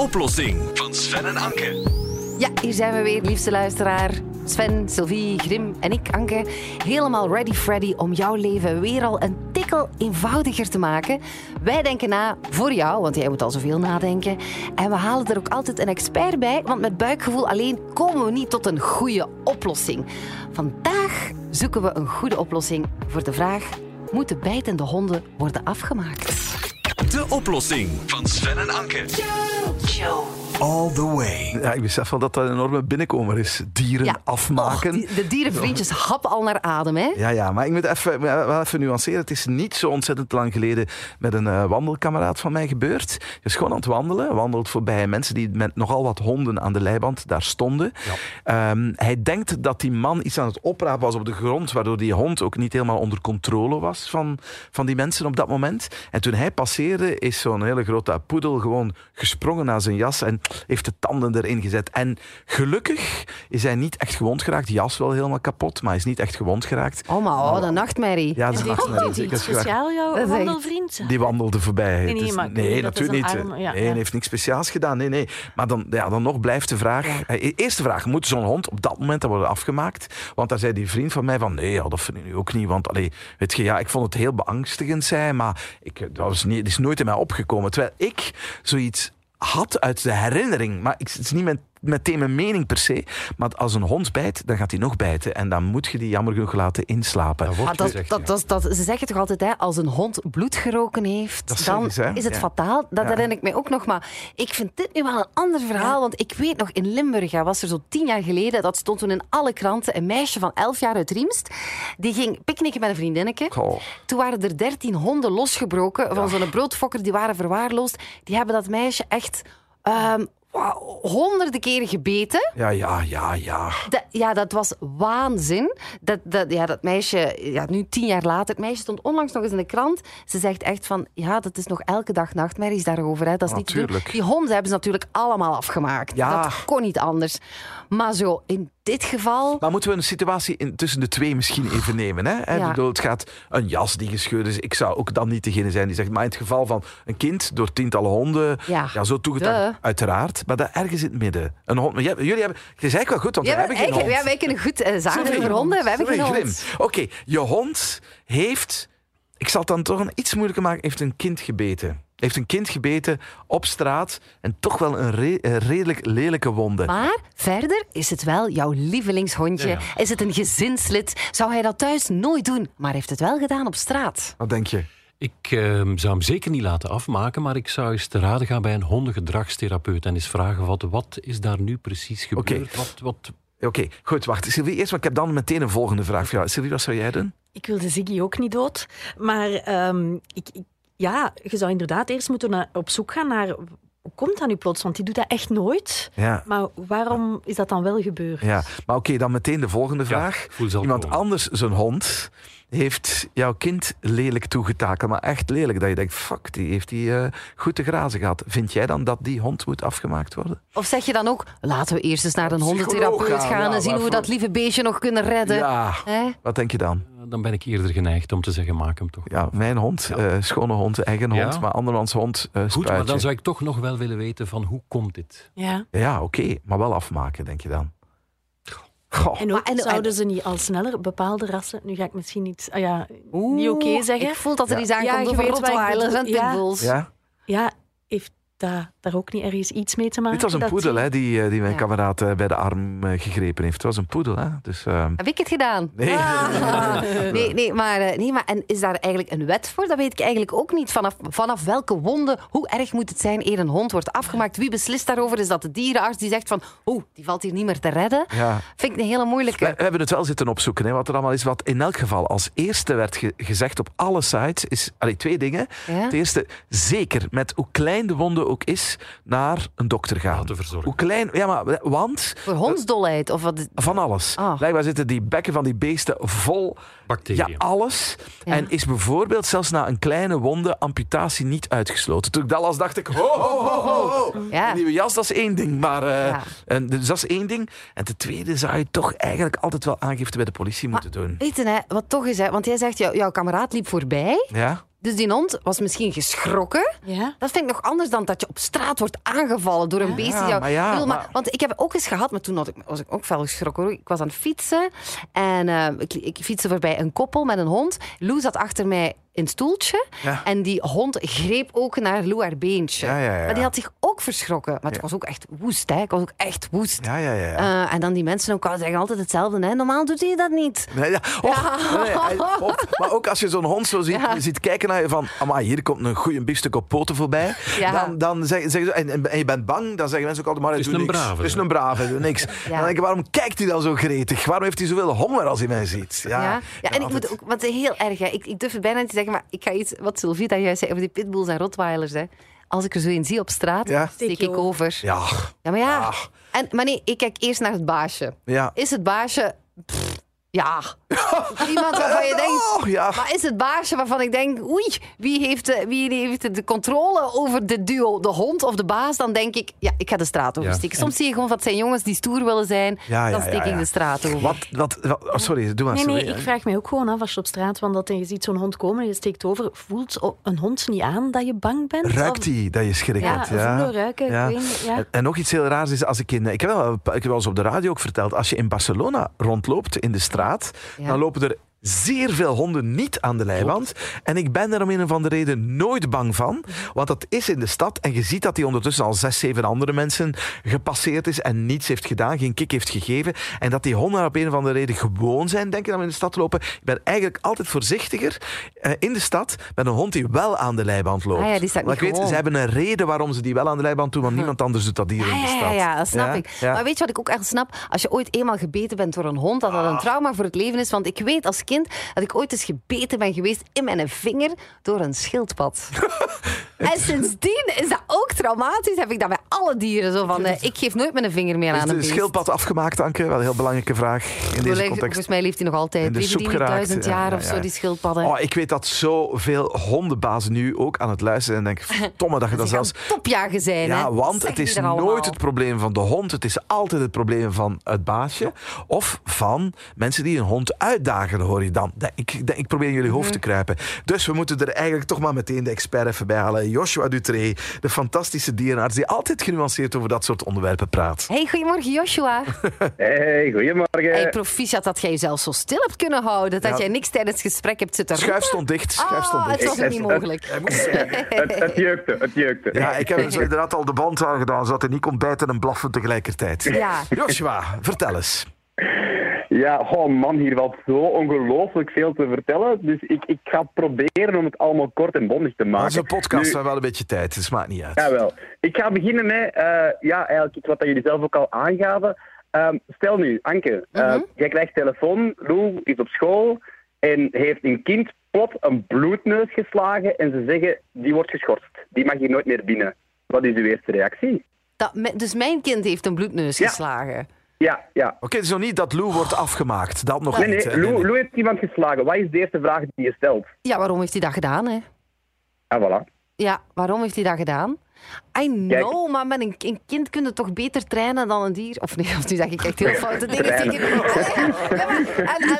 oplossing van Sven en Anke. Ja, hier zijn we weer, liefste luisteraar. Sven, Sylvie, Grim en ik, Anke, helemaal ready Freddy om jouw leven weer al een tikkel eenvoudiger te maken. Wij denken na voor jou, want jij moet al zoveel nadenken. En we halen er ook altijd een expert bij, want met buikgevoel alleen komen we niet tot een goede oplossing. Vandaag zoeken we een goede oplossing voor de vraag: moeten bijtende honden worden afgemaakt? De oplossing van Sven en Anke. Show. All the way. Ja, ik besef wel dat dat een enorme binnenkomer is. Dieren afmaken. Och, die- de dierenvriendjes happen al naar adem, hè? Ja, ja, maar ik moet even, wel even nuanceren. Het is niet zo ontzettend lang geleden met een eh, wandelkameraad van mij gebeurd. Hij is gewoon aan het wandelen. Wandelt voorbij mensen die met nogal wat honden aan de leiband daar stonden. Ehm, hij denkt dat die man iets aan het oprapen was op de grond, waardoor die hond ook niet helemaal onder controle was van, van die mensen op dat moment. En toen hij passeerde, is zo'n hele grote poedel gewoon gesprongen naar zijn jas en heeft de tanden erin gezet. En gelukkig is hij niet echt gewond geraakt. Die jas wel helemaal kapot, maar hij is niet echt gewond geraakt. Oh, maar oh, de nachtmerrie. Ja, dat is nachtmerrie, iets speciaal, jouw wandelvriend? Die wandelde voorbij. Nee, maar nee natuurlijk niet. arm, ja, nee, ja. hij heeft niks speciaals gedaan. Nee, nee. Maar dan, ja, dan nog blijft de vraag. eh, Eerste vraag: moet zo'n hond op dat moment dan worden afgemaakt? Want daar zei die vriend van mij van nee, ja, dat vind ik nu ook niet. Want allee, weet je, ja, ik vond het heel beangstigend zijn, maar ik, dat was niet, het is nooit in mij opgekomen. Terwijl ik zoiets had uit de herinnering. Maar ik, het is niet met, meteen mijn mening per se. Maar als een hond bijt, dan gaat hij nog bijten. En dan moet je die jammer genoeg laten inslapen. Dat Maar wordt dat, gezegd, dat, ja. dat, dat- ze zeggen toch altijd, hè, als een hond bloed geroken heeft, Dat dan is het Ja. fataal. Dat Ja. herinner ik mij ook nog. Maar ik vind dit nu wel een ander verhaal. Want ik weet nog, in Limburg, ja, was er zo tien jaar geleden, dat stond toen in alle kranten, een meisje van elf jaar uit Riemst, die ging picknicken met een vriendinnetje. Toen waren er dertien honden losgebroken van zo'n broodfokker, die waren verwaarloosd. Die hebben dat meisje echt ehm, honderden keren gebeten. Ja, ja, ja, ja. Dat- ja, dat was waanzin. Dat, dat, ja, dat meisje, ja, nu tien jaar later, het meisje stond onlangs nog eens in de krant. Ze zegt echt van, ja, dat is nog elke dag nachtmerries daarover. Hè. Dat is niet te doen. Natuurlijk. Die honden hebben ze natuurlijk allemaal afgemaakt. Ja. Dat kon niet anders. Maar zo, in dit geval... Maar moeten we een situatie in, tussen de twee misschien even nemen? Hè? Ja. Bedoel, het gaat een jas die gescheurd is. Ik zou ook dan niet degene zijn die zegt. Maar in het geval van een kind door tientallen honden. Ja. Ja, zo toegedaan. Uiteraard. Maar dat ergens in het midden. Een hond. Jij- jullie hebben. Het is eigenlijk wel goed, want Ja, we hebben geen hond. ja, wij kunnen goed eh, zagen over honden. We hebben geen hond. Oké, je hond heeft. Ik zal het dan toch een iets moeilijker maken. Heeft een kind gebeten. Heeft een kind gebeten op straat. En toch wel een, re- een redelijk lelijke wonde. Maar verder is het wel jouw lievelingshondje. Ja, Is het een gezinslid? Zou hij dat thuis nooit doen, maar heeft het wel gedaan op straat? Wat denk je? Ik ehm, zou hem zeker niet laten afmaken, maar ik zou eens te raden gaan bij een hondengedragstherapeut en eens vragen wat, wat is daar nu precies gebeurd? Wat, wat, Oké, goed, wacht. Sylvie, eerst, want ik heb dan meteen een volgende vraag voor jou. Sylvie, wat zou jij doen? Ik wilde Ziggy ook niet dood. Maar ehm, ik, ik- ja, je zou inderdaad eerst moeten naar- op zoek gaan naar... Hoe komt dat nu plots? Want die doet dat echt nooit. Ja. Maar waarom is dat dan wel gebeurd? Ja, maar oké, dan meteen de volgende vraag. Iemand komen. anders, zijn hond, heeft jouw kind lelijk toegetakeld. Maar echt lelijk, dat je denkt, fuck, die heeft die eh, goed te grazen gehad. Vind jij dan dat die hond moet afgemaakt worden? Of zeg je dan ook, laten we eerst eens naar een hondentherapeut gaan, gaan ja, en zien hoe we dat lieve beestje nog kunnen redden? Ja, wat denk je dan? Dan ben ik eerder geneigd om te zeggen, maak hem toch. Ja, mijn hond, eh, schone hond, eigen Ja. hond, maar andermans hond, eh Goed, maar dan zou ik toch nog wel willen weten van hoe komt dit? Ja. Ja, oké, maar wel afmaken, denk je dan? Goh. En ook Maar- en- zouden ze niet al sneller bepaalde rassen... Nu ga ik misschien niet, ah ja, Oeh, niet oké zeggen. Ik voel dat er Ja. iets aankomt over Rottweilers en pitbulls. Ja? Ja, heeft dat daar ook niet ergens iets mee te maken? Dit was een dat poedel die- hè, die, eh, die mijn Ja. kameraad eh, bij de arm eh, gegrepen heeft. Het was een poedel, hè? Dus, ehm, Heb ik het gedaan? nee. Ah. Nee, nee, maar, nee, maar en is daar eigenlijk een wet voor? Dat weet ik eigenlijk ook niet. Vanaf, vanaf welke wonden, hoe erg moet het zijn eer een hond wordt afgemaakt? Wie beslist daarover? Is dat de dierenarts die zegt van, oeh, die valt hier niet meer te redden? Ja. Vind ik een hele moeilijke. We, we hebben het wel zitten opzoeken, hè, wat er allemaal is. Wat in elk geval als eerste werd ge- gezegd op alle sites, is allee, twee dingen. Ja? Het eerste, zeker met hoe klein de wonde ook is, naar een dokter gaan. Hoe klein, ja, maar want Voor hondsdolheid? Of wat? van alles. Ah. Blijkbaar zitten die bekken van die beesten vol Bacteriën. ja, alles. Ja. En is bijvoorbeeld zelfs na een kleine wonde amputatie niet uitgesloten. Toen ik dat las, dacht ik, ho, ho, ho, ho, ho. Ja. Een nieuwe jas, dat is één ding. Maar, eh, Ja. en, dus dat is één ding. En ten tweede zou je toch eigenlijk altijd wel aangifte bij de politie moeten doen. Weet je, hè, wat toch is, hè, want jij zegt, jou, jouw kameraad liep voorbij. Ja? Dus die hond was misschien geschrokken. Ja. Dat vind ik nog anders dan dat je op straat wordt aangevallen door een beest. die jou- maar ja, bedoel, maar- maar- Want ik heb ook eens gehad, maar toen had ik, was ik ook wel geschrokken. hoor. Ik was aan het fietsen en eh, ik, ik fietste voorbij een koppel met een hond. Lou zat achter mij in het stoeltje Ja. en die hond greep ook naar Lou haar beentje. Ja, ja, ja. Maar die had zich ook verschrokken. Maar het was ook echt woest, hè. Ik was ook echt woest. Ja, ja, ja. ja. Eh, en dan die mensen ook al zeggen altijd hetzelfde. Hè? Normaal doet hij dat niet. Nee, ja. Och, nee, hij- och, maar ook als je zo'n hond zo ziet, Ja. ziet kijken naar je van... Amai, hier komt een goede biefstuk op poten voorbij. Ja. Dan, dan zeggen zeggen ze... En, je bent bang, dan zeggen mensen ook altijd... Maar Het is een niks. brave, Het is een brave, doet niks. Dan denk ik, waarom kijkt hij dan zo gretig? Waarom heeft hij zoveel honger als hij mij ziet? Ja, Ja, ja, en ik altijd- moet ook, wat heel erg, hè. Ik, ik durf het bijna niet te zeggen, maar ik ga iets wat Sylvie dat juist zei over die pitbulls en rottweilers. Hè. Als ik er zo een zie op straat, Ja. steek ik over. Ja, Ja, maar ja. En, maar nee, ik kijk eerst naar het baasje. ja. Is het baasje... pff, ja. Iemand waarvan je denkt... Oh, ja. Maar is het baasje waarvan ik denk, oei, wie heeft, de, wie heeft de controle over de duo, de hond of de baas? Dan denk ik, ja, ik ga de straat oversteken. Soms zie je gewoon wat zijn jongens die stoer willen zijn, Ja, ja, dan steek ja, ja. ik de straat over. Wat, wat, wat- oh, sorry, doe maar. Nee, nee, sorry. ik vraag mij ook gewoon af als je op straat wandelt en je ziet zo'n hond komen en je steekt over. Voelt een hond niet aan dat je bang bent? Ruikt Of- hij dat je schrik Ja, hebt? ruiken, Ja. weet niet, ja. En, en nog iets heel raars is, als ik in... Ik heb, wel, ik heb wel eens op de radio ook verteld, als je in Barcelona rondloopt, in de straat, Ja. dan lopen er zeer veel honden niet aan de leiband. En ik ben er om een of andere reden nooit bang van. Want dat is in de stad. En je ziet dat hij ondertussen al zes, zeven andere mensen gepasseerd is en niets heeft gedaan, geen kick heeft gegeven. En dat die honden op een of andere reden gewoon zijn, denk ik, om in de stad lopen. Ik ben eigenlijk altijd voorzichtiger eh, in de stad met een hond die wel aan de leiband loopt. Ah ja, die staat Want ik weet, ze hebben een reden waarom ze die wel aan de leiband doen, want niemand anders doet dat hier in de stad. ja, ja, dat snap Ja? ik. Ja. Maar weet je wat ik ook echt snap? Als je ooit eenmaal gebeten bent door een hond, dat dat Ah. een trauma voor het leven is. Want ik weet als kind dat ik ooit eens gebeten ben geweest in mijn vinger door een schildpad. en sindsdien is dat ook traumatisch. Heb ik dat bij alle dieren zo van, eh, ik geef nooit mijn vinger meer Is aan een beest. schildpad afgemaakt, Anke? Wel een heel belangrijke vraag in deze context. Volgens mij leeft hij nog In altijd. soep die niet duizend ja, jaar ja, of zo, die schildpadden. Oh, ik weet dat zoveel hondenbazen nu ook aan het luisteren en denken, verdomme dat je dat zelfs... topjagen zijn. Ja, hè. want het is nooit het probleem van de hond. Het is altijd het probleem van het baasje. Of van mensen die een hond uitdagen, hoor je dan. Dat- Ik, dat- ik probeer in jullie hoofd te kruipen. Dus we moeten er eigenlijk toch maar meteen de expert even bij halen. Joshua Dutré, de fantastische dierenarts die altijd genuanceerd over dat soort onderwerpen praat. Hey, goedemorgen Joshua. Hey, goedemorgen. Hey, proficiat dat jij jezelf zo stil hebt kunnen houden. Dat Ja. jij niks tijdens het gesprek hebt zitten Schuif stond dicht. Schuif Ah, stond het dicht. was niet mogelijk. Hij moest zeggen. het, het jeukte, het jeukte. Ja, ik heb zo inderdaad al de band aangedaan, zodat hij niet kon bijten en blaffen tegelijkertijd. Ja. Joshua, vertel eens. Ja, oh man, hier valt zo ongelooflijk veel te vertellen. Dus ik, ik ga proberen om het allemaal kort en bondig te maken. Onze podcast, Nu- wel een beetje tijd, dus maakt niet uit. Jawel. Ik ga beginnen met, eh, ja, eigenlijk iets wat dat jullie zelf ook al aangaven. Ehm, stel nu, Anke, eh, Mhm. jij krijgt telefoon, Lou is op school en heeft een kind plot een bloedneus geslagen en ze zeggen, die wordt geschorst. Die mag hier nooit meer binnen. Wat is uw eerste reactie? Dat, dus mijn kind heeft een bloedneus Ja. geslagen. Ja, ja. Oké, het is nog niet dat Lou wordt afgemaakt. Dat nog Nee, niet. nee. Lou, Lou heeft iemand geslagen. Wat is de eerste vraag die je stelt? Ja, waarom heeft hij dat gedaan, hè? Ah, voilà. Ja, waarom heeft hij dat gedaan? I know, maar met een, een kind kun je toch beter trainen dan een dier? Of nee, of nu zeg ik echt heel foute dingen tegen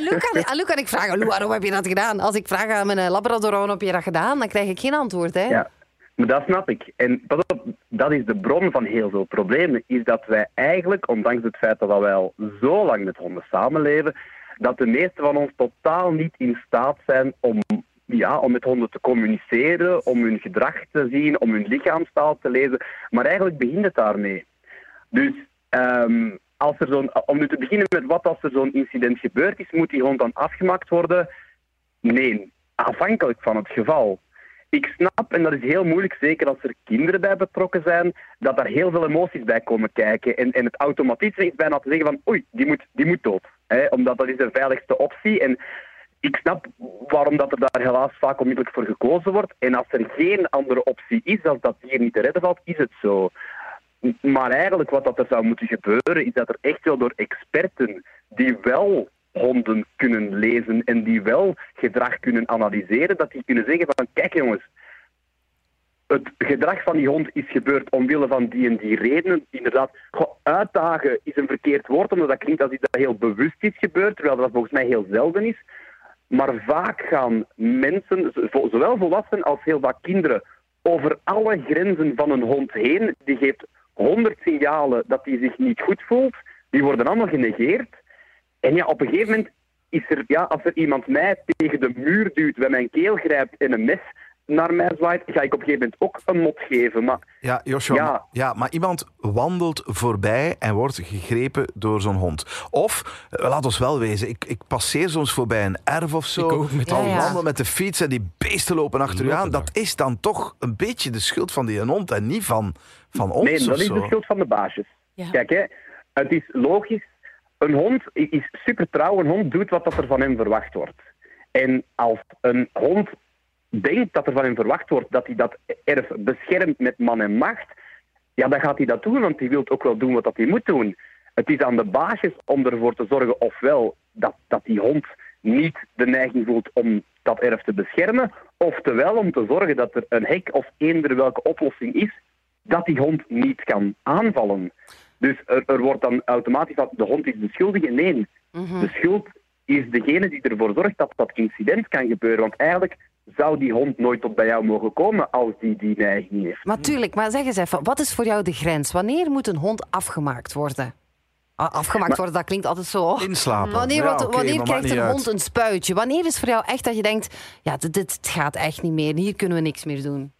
Lou kan, aan Lou kan ik vragen, Lou, waarom heb je dat gedaan? Als ik vraag aan mijn eh, labrador, waarom heb je dat gedaan? Dan krijg ik geen antwoord, hè? Ja, maar dat snap ik. En pas op, dat is de bron van heel veel problemen. Is dat wij eigenlijk, ondanks het feit dat wij al zo lang met honden samenleven, dat de meesten van ons totaal niet in staat zijn om, ja, om met honden te communiceren, om hun gedrag te zien, om hun lichaamstaal te lezen. Maar eigenlijk begint het daarmee. Dus ehm, als er zo'n, om nu te beginnen met wat als er zo'n incident gebeurd is, moet die hond dan afgemaakt worden? Nee, afhankelijk van het geval. Ik snap, en dat is heel moeilijk, zeker als er kinderen bij betrokken zijn, dat daar heel veel emoties bij komen kijken. En, en het automatisme is bijna te zeggen van oei, die moet, die moet dood. Hè, omdat dat is de veiligste optie. En ik snap waarom dat er daar helaas vaak onmiddellijk voor gekozen wordt. En als er geen andere optie is, als dat hier niet te redden valt, is het zo. Maar eigenlijk wat dat er zou moeten gebeuren, is dat er echt wel door experten die wel honden kunnen lezen en die wel gedrag kunnen analyseren, dat die kunnen zeggen van kijk jongens, het gedrag van die hond is gebeurd omwille van die en die redenen. Inderdaad, uitdagen is een verkeerd woord, omdat dat klinkt als iets dat heel bewust is gebeurd, terwijl dat volgens mij heel zelden is. Maar vaak gaan mensen, zowel volwassenen als heel vaak kinderen, over alle grenzen van een hond heen. Die geeft honderd signalen dat hij zich niet goed voelt. Die worden allemaal genegeerd. En ja, op een gegeven moment is er, ja, als er iemand mij tegen de muur duwt, bij mijn keel grijpt en een mes naar mij zwaait, ga ik op een gegeven moment ook een mot geven. Maar, ja, Joshua, ja. Maar, ja, maar iemand wandelt voorbij en wordt gegrepen door zo'n hond. Of, eh, laat ons wel wezen, ik, ik passeer soms voorbij een erf of zo. Ik ook met ja, wandel met de fiets en die beesten lopen achter u aan. Dat is dan toch een beetje de schuld van die hond en niet van, van ons. Nee, dat is de schuld van de baasjes. Kijk, hè, het is logisch. Een hond is super trouw. Een hond doet wat er van hem verwacht wordt. En als een hond denkt dat er van hem verwacht wordt dat hij dat erf beschermt met man en macht, ja, dan gaat hij dat doen, want hij wil ook wel doen wat hij moet doen. Het is aan de baasjes om ervoor te zorgen, ofwel dat, dat die hond niet de neiging voelt om dat erf te beschermen, oftewel om te zorgen dat er een hek of eender welke oplossing is, dat die hond niet kan aanvallen. Dus er, er wordt dan automatisch dat de hond is de schuldige. Nee, mhm. de schuld is degene die ervoor zorgt dat dat incident kan gebeuren. Want eigenlijk zou die hond nooit tot bij jou mogen komen als die die neiging heeft. Natuurlijk, maar zeg eens even, wat is voor jou de grens? Wanneer moet een hond afgemaakt worden? Afgemaakt worden, dat klinkt altijd zo. Inslapen. Wanneer, wanneer krijgt een hond een spuitje? Wanneer is voor jou echt dat je denkt, ja, dit, dit gaat echt niet meer, hier kunnen we niks meer doen?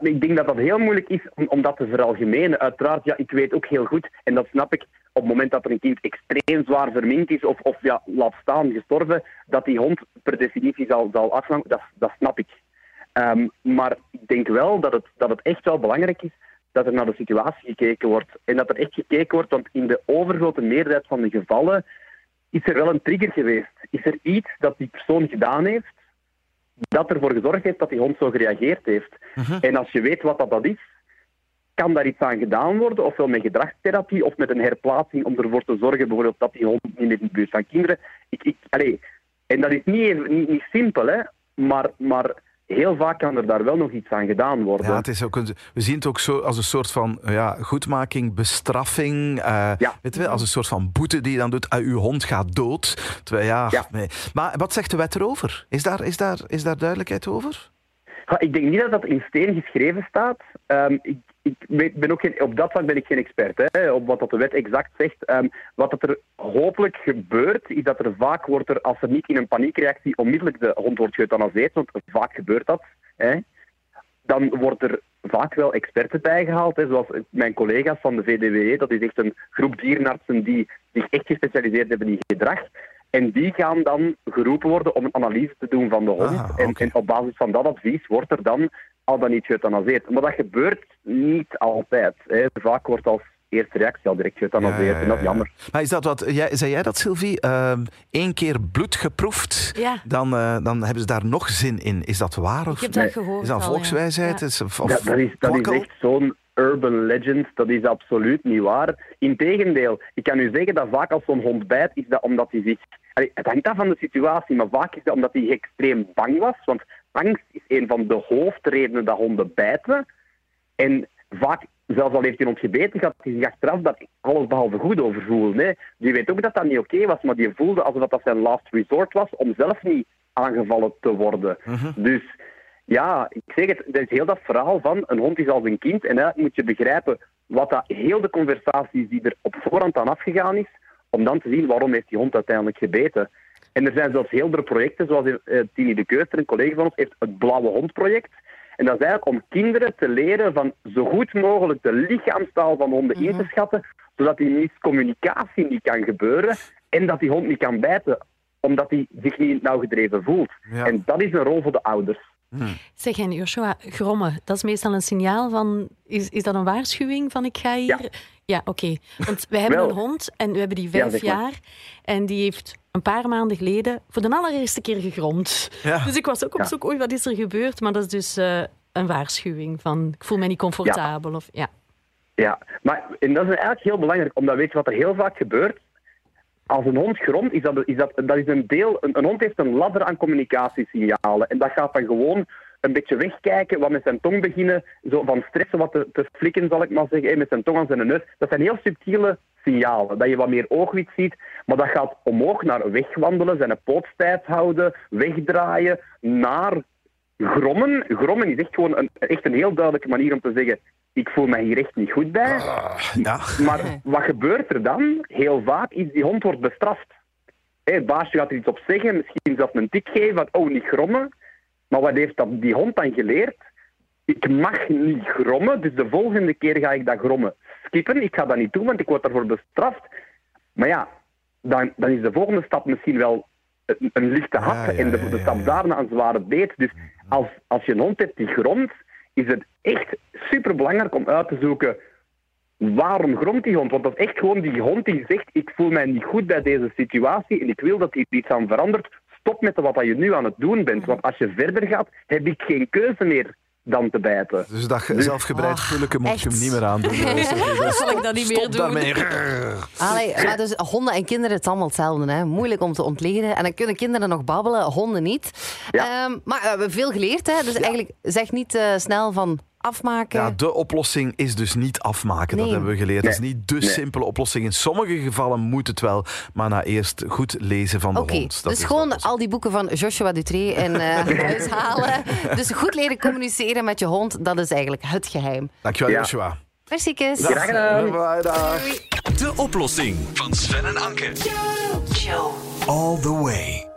Ik denk dat dat heel moeilijk is om, om dat te veralgemenen. Uiteraard, ja, ik weet ook heel goed, en dat snap ik, op het moment dat er een kind extreem zwaar verminkt is of, of ja, laat staan gestorven, dat die hond per definitie zal, zal afslaan, dat, dat snap ik. Ehm, maar ik denk wel dat het, dat het echt wel belangrijk is dat er naar de situatie gekeken wordt. En dat er echt gekeken wordt, want in de overgrote meerderheid van de gevallen is er wel een trigger geweest. Is er iets dat die persoon gedaan heeft dat ervoor gezorgd heeft dat die hond zo gereageerd heeft. Mhm. En als je weet wat dat, dat is, kan daar iets aan gedaan worden, ofwel met gedragstherapie of met een herplaatsing om ervoor te zorgen bijvoorbeeld dat die hond niet meer in de buurt van kinderen. Ik, ik, allez, en dat is niet, niet, niet simpel, hè, maar, maar heel vaak kan er daar wel nog iets aan gedaan worden. Ja, het is ook een, we zien het ook zo als een soort van ja, goedmaking, bestraffing. Uh, ja. weet je, als een soort van boete die je dan doet. Uh, uw hond gaat dood. Terwijl, ja, ja. Nee. Maar wat zegt de wet erover? Is daar, is daar, is daar duidelijkheid over? ik denk niet dat dat in steen geschreven staat. Um, ik, ik ben ook geen, op dat vlak ben ik geen expert, hè, op wat dat de wet exact zegt. Um, wat er hopelijk gebeurt, is dat er vaak wordt er, als er niet in een paniekreactie onmiddellijk de hond wordt geëuthanaseerd, want vaak gebeurt dat, hè, dan wordt er vaak wel experten bijgehaald, hè, zoals mijn collega's van de VDWE, dat is echt een groep dierenartsen die zich echt gespecialiseerd hebben in gedrag. En die gaan dan geroepen worden om een analyse te doen van de hond. Ah, en, en, op basis van dat advies wordt er dan al dan niet geëuthanaseerd. Maar dat gebeurt niet altijd. Hè. Vaak wordt als eerste reactie al direct geëuthanaseerd. en dat is jammer. Maar is dat wat, jij, zei jij dat, Sylvie? Eén ehm, keer bloed geproefd, dan, uh, dan hebben ze daar nog zin in. Is dat waar? Of, Ik heb dat gehoord. Is dat volkswijsheid? Is, of, dat, is, dat is echt zo'n urban legend. Dat is absoluut niet waar. Integendeel, ik kan u zeggen dat vaak als zo'n hond bijt, is dat omdat hij zich... het hangt af van de situatie, maar vaak is dat omdat hij extreem bang was. Want angst is een van de hoofdredenen dat honden bijten. En vaak, zelfs al heeft hij hond gebeten, gaat hij zich achteraf dat alles behalve goed over voelen. Hè. Die weet ook dat dat niet oké was, maar die voelde alsof dat zijn last resort was om zelf niet aangevallen te worden. Mhm. Dus ja, ik zeg het, dat is heel dat verhaal van een hond is als een kind. En eigenlijk moet je begrijpen wat dat heel de conversaties die er op voorhand aan afgegaan is, om dan te zien waarom heeft die hond uiteindelijk gebeten. En er zijn zelfs heel veel projecten, zoals uh, Tini de Keuster, een collega van ons, heeft het Blauwe Hond project. En dat is eigenlijk om kinderen te leren van zo goed mogelijk de lichaamstaal van honden in te mhm. schatten, zodat die miscommunicatie niet kan gebeuren en dat die hond niet kan bijten, omdat hij zich niet nauw gedreven voelt. En dat is een rol voor de ouders. Hmm. Zeg, en Joshua, grommen, dat is meestal een signaal van... Is, is dat een waarschuwing van ik ga hier... Ja, ja oké. Want wij hebben een hond en we hebben die vijf jaar. En die heeft een paar maanden geleden voor de allereerste keer gegromd. Dus ik was ook op zoek, oei, wat is er gebeurd? Maar dat is dus uh, een waarschuwing van ik voel me niet comfortabel. Of, ja. ja, maar en dat is eigenlijk heel belangrijk, omdat weet je wat er heel vaak gebeurt? Als een hond gromt, is dat, is dat, dat is een deel. Een, hond heeft een ladder aan communicatiesignalen. En dat gaat dan gewoon een beetje wegkijken, wat met zijn tong beginnen, zo van stressen wat te, te flikken, zal ik maar zeggen, met zijn tong aan zijn neus. Dat zijn heel subtiele signalen. Dat je wat meer oogwit ziet, maar dat gaat omhoog naar wegwandelen, zijn poot stijf houden, wegdraaien, naar grommen. Grommen is echt gewoon een, echt een heel duidelijke manier om te zeggen, ik voel me hier echt niet goed bij. Ah, ja. Maar wat gebeurt er dan? Heel vaak is die hond wordt bestraft. Het baasje gaat er iets op zeggen, misschien zelfs een tik geven, van oh, niet grommen. Maar wat heeft dat, die hond dan geleerd? Ik mag niet grommen, dus de volgende keer ga ik dat grommen skippen. Ik ga dat niet doen, want ik word daarvoor bestraft. Maar ja, dan, dan is de volgende stap misschien wel een, een lichte hap en de, de stap daarna een zware beet. Dus als, als je een hond hebt die gromt, is het echt superbelangrijk om uit te zoeken waarom gromt die hond? Want dat is echt gewoon die hond die zegt ik voel mij niet goed bij deze situatie en ik wil dat hier iets aan verandert. Stop met wat je nu aan het doen bent. Want als je verder gaat, heb ik geen keuze meer dan te bijten. Dus dat dus, zelfgebreid oh, moet je hem niet meer aandoen. dat zal ik dan niet meer doen. Daarmee. Allee, maar dus honden en kinderen, het is allemaal hetzelfde. Hè? Moeilijk om te ontleden. En dan kunnen kinderen nog babbelen, honden niet. Um, maar we hebben veel geleerd. Hè? Dus eigenlijk zeg niet uh, snel van afmaken. Ja, de oplossing is dus niet afmaken. Dat hebben we geleerd. Dat is niet de simpele oplossing. In sommige gevallen moet het wel, maar na eerst goed lezen van de okay, hond. Dat dus gewoon al die boeken van Joshua Dutré in uh, huis halen. Dus goed leren communiceren met je hond, dat is eigenlijk het geheim. Dankjewel, ja. Joshua. Merci, Kus. Graag gedaan. Bye, dag. De oplossing van Sven en Anke. Joe. All the way.